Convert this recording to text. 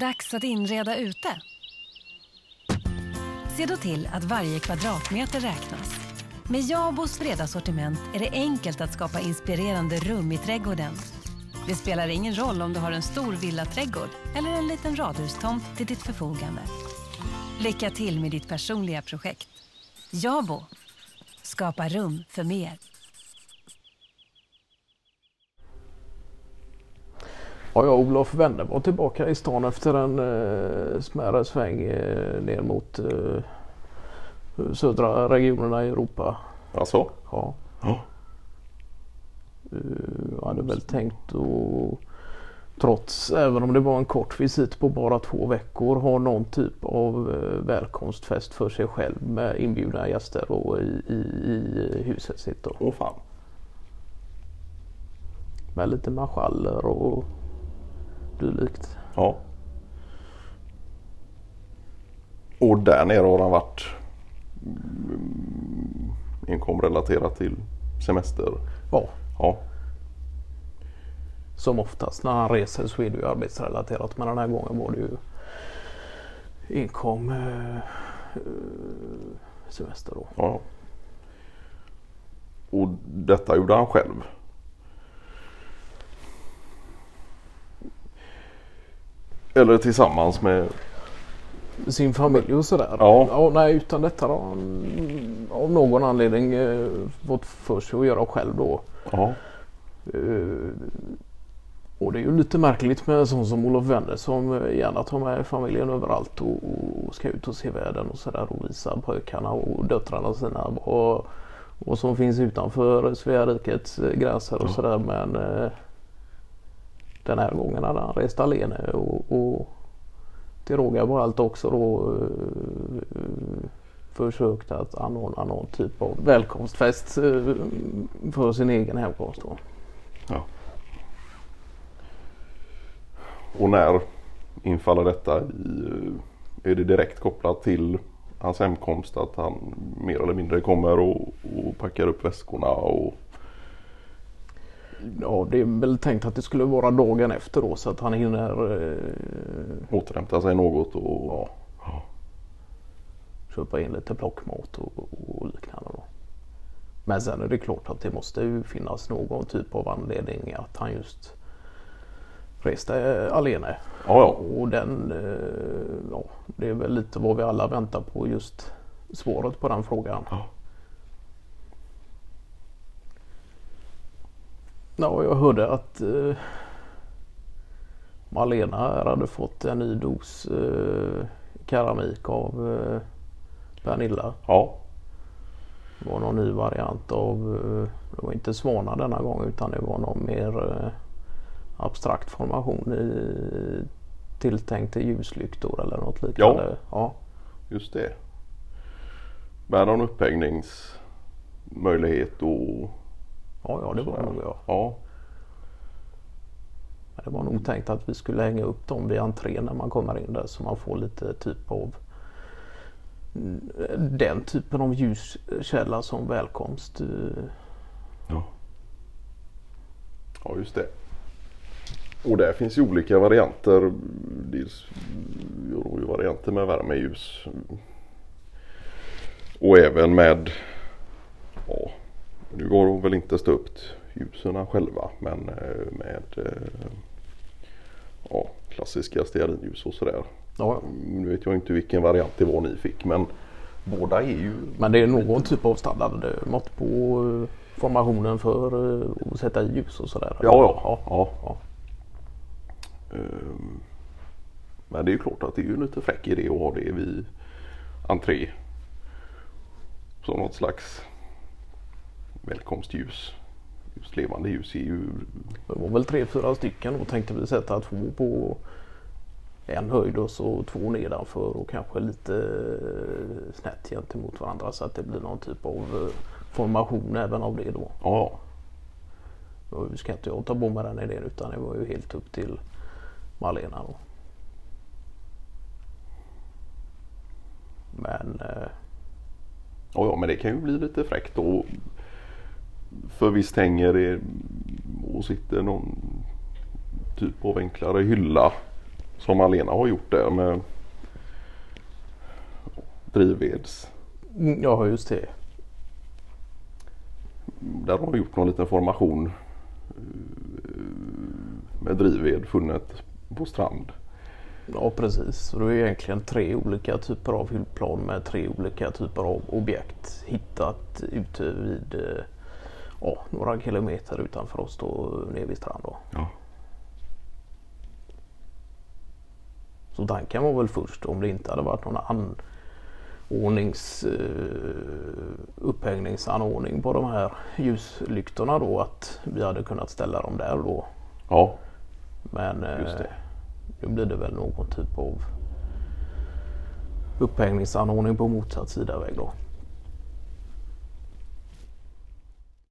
Dags att inreda ute. Se då till att varje kvadratmeter räknas. Med Jabos breda sortiment är det enkelt att skapa inspirerande rum i trädgården. Det spelar ingen roll om du har en stor villaträdgård eller en liten radhustomt till ditt förfogande. Lycka till med ditt personliga projekt. Jabo. Skapa rum för mer. Ja, jag och Olof Wende var tillbaka i stan efter en eh, smärre sväng eh, ner mot eh, södra regionerna i Europa. Alltså? Ja. Ja. Eh, jag hade väl tänkt att trots, även om det var en kort visit på bara två veckor, ha någon typ av eh, välkomstfest för sig själv med inbjudna gäster och i, i, i huset sitt. Åh fan. Med lite marschaller och dylikt. Ja. Och där nere har han varit mm, enkom relaterat till semester. Ja, Ja. som oftast när han reser så är det ju arbetsrelaterat. Men den här gången var det ju inkom eh, eh, semester då. ja. Och detta gjorde han själv. Eller tillsammans med Sin familj och sådär. Ja. nej, utan detta har han av någon anledning eh, fått för sig att göra själv då. Ja. Eh, och det är ju lite märkligt med en sån som Olof Wende som eh, gärna tar med familjen överallt och, och ska ut och se världen och sådär och visa pojkarna och döttrarna sina vad, vad som finns utanför Svea rikets gränser och sådär men eh, den här gången hade han rest alene eh, och, och till råga på allt också då eh, försökt att anordna någon typ av välkomstfest eh, för sin egen hemkomst. Då. ja. Och när infaller detta? I, är det direkt kopplat till hans hemkomst att han mer eller mindre kommer och, och packar upp väskorna och Ja, det är väl tänkt att det skulle vara dagen efter då så att han hinner eh, återhämta sig något? Och, Ja. Ja. köpa in lite plockmat och, och liknande. Då. Men sen är det klart att det måste ju finnas någon typ av anledning att han just reste alene. Ja, ja. Och den, eh, ja, det är väl lite vad vi alla väntar på just svaret på den frågan. Ja. Ja, jag hörde att eh, Malena här hade fått en ny dos eh, keramik av eh, Pernilla. ja. Det var någon ny variant av, eh, det var inte svanar denna gång utan det var någon mer eh, abstrakt formation i, tilltänkt till ljuslyktor eller något liknande. Ja. Just det. Med någon upphängningsmöjlighet och Ja, ja, det var nog ja. ja. Men Det var nog tänkt att vi skulle hänga upp dem vid entrén när man kommer in där så man får lite typ av mm, den typen av ljuskälla som välkomst. Ja. ja, just det. Och där finns ju olika varianter. Dels varianter med värmeljus. Och även med, går de väl inte stå upp ljusen själva men eh, med eh, ja, klassiska stearinljus och sådär. Ja, ja. Nu vet jag inte vilken variant det var ni fick men båda är ju Men det är någon typ av standardmått på eh, formationen för att sätta i ljus och sådär. Ja, ja. ja. ja. ja. Ehm, Men det är ju klart att det är ju lite fräck idé att ha det vid entré. Som något slags välkomstljus. Just levande ljus är ju... Det var väl tre, fyra stycken och tänkte vi sätta två på en höjd och så två nedanför och kanske lite eh, snett gentemot varandra så att det blir någon typ av eh, formation även av det då. Ja, Nu ska inte jag ta på mig den idén utan det var ju helt upp till Malena då. Men eh, ja, ja men det kan ju bli lite fräckt då. För visst hänger det och sitter någon typ av enklare hylla som Alena har gjort där med drivveds. Mm, Ja, just det. Där har de gjort någon liten formation eh, med drivved funnet på strand. Ja, precis. Så det är egentligen tre olika typer av hyllplan med tre olika typer av objekt hittat ute vid eh, ja, några kilometer utanför oss då nere vid strand. Då. Ja. Så tanken var väl först om det inte hade varit någon anordnings, eh, upphängningsanordning på de här ljuslyktorna då att vi hade kunnat ställa dem där då. Ja, Men eh, nu blir det väl någon typ av upphängningsanordning på motsatt sida väg då.